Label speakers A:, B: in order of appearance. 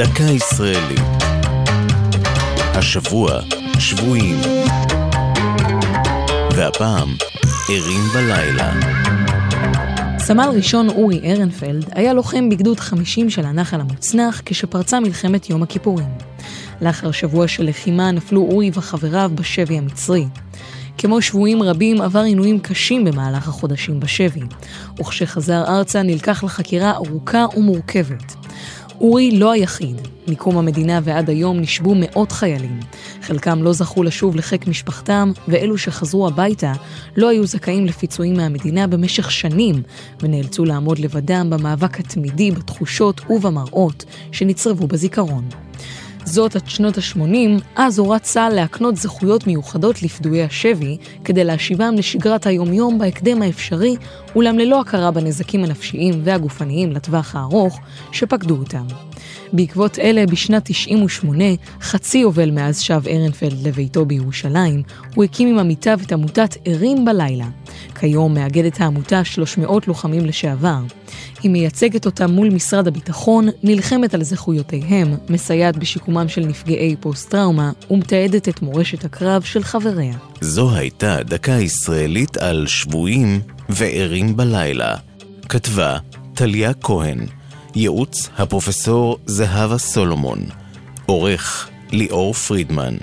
A: דקה ישראלית. השבוע, שבויים. והפעם, ערים בלילה.
B: סמל ראשון אורי ארנפלד היה לוחם בגדוד 50 של הנחל המוצנח כשפרצה מלחמת יום הכיפורים. לאחר שבוע של לחימה נפלו אורי וחבריו בשבי המצרי. כמו שבויים רבים עבר עינויים קשים במהלך החודשים בשבי, וכשחזר ארצה נלקח לחקירה ארוכה ומורכבת. אורי לא היחיד. מקום המדינה ועד היום נשבו מאות חיילים. חלקם לא זכו לשוב לחיק משפחתם, ואלו שחזרו הביתה לא היו זכאים לפיצויים מהמדינה במשך שנים, ונאלצו לעמוד לבדם במאבק התמידי בתחושות ובמראות שנצרבו בזיכרון. זאת עד שנות ה-80, אז הורה צה"ל להקנות זכויות מיוחדות לפדויי השבי, כדי להשיבם לשגרת היומיום בהקדם האפשרי, אולם ללא הכרה בנזקים הנפשיים והגופניים לטווח הארוך שפקדו אותם. בעקבות אלה, בשנת 98, חצי יובל מאז שב ארנפלד לביתו בירושלים, הוא הקים עם עמיתיו את עמותת ערים בלילה. כיום מאגדת העמותה 300 לוחמים לשעבר. היא מייצגת אותם מול משרד הביטחון, נלחמת על זכויותיהם, מסייעת בשיקומם של נפגעי פוסט-טראומה ומתעדת את מורשת הקרב של חבריה.
A: זו הייתה דקה ישראלית על שבויים וערים בלילה. כתבה טליה כהן, ייעוץ הפרופסור זהבה סולומון, עורך ליאור פרידמן.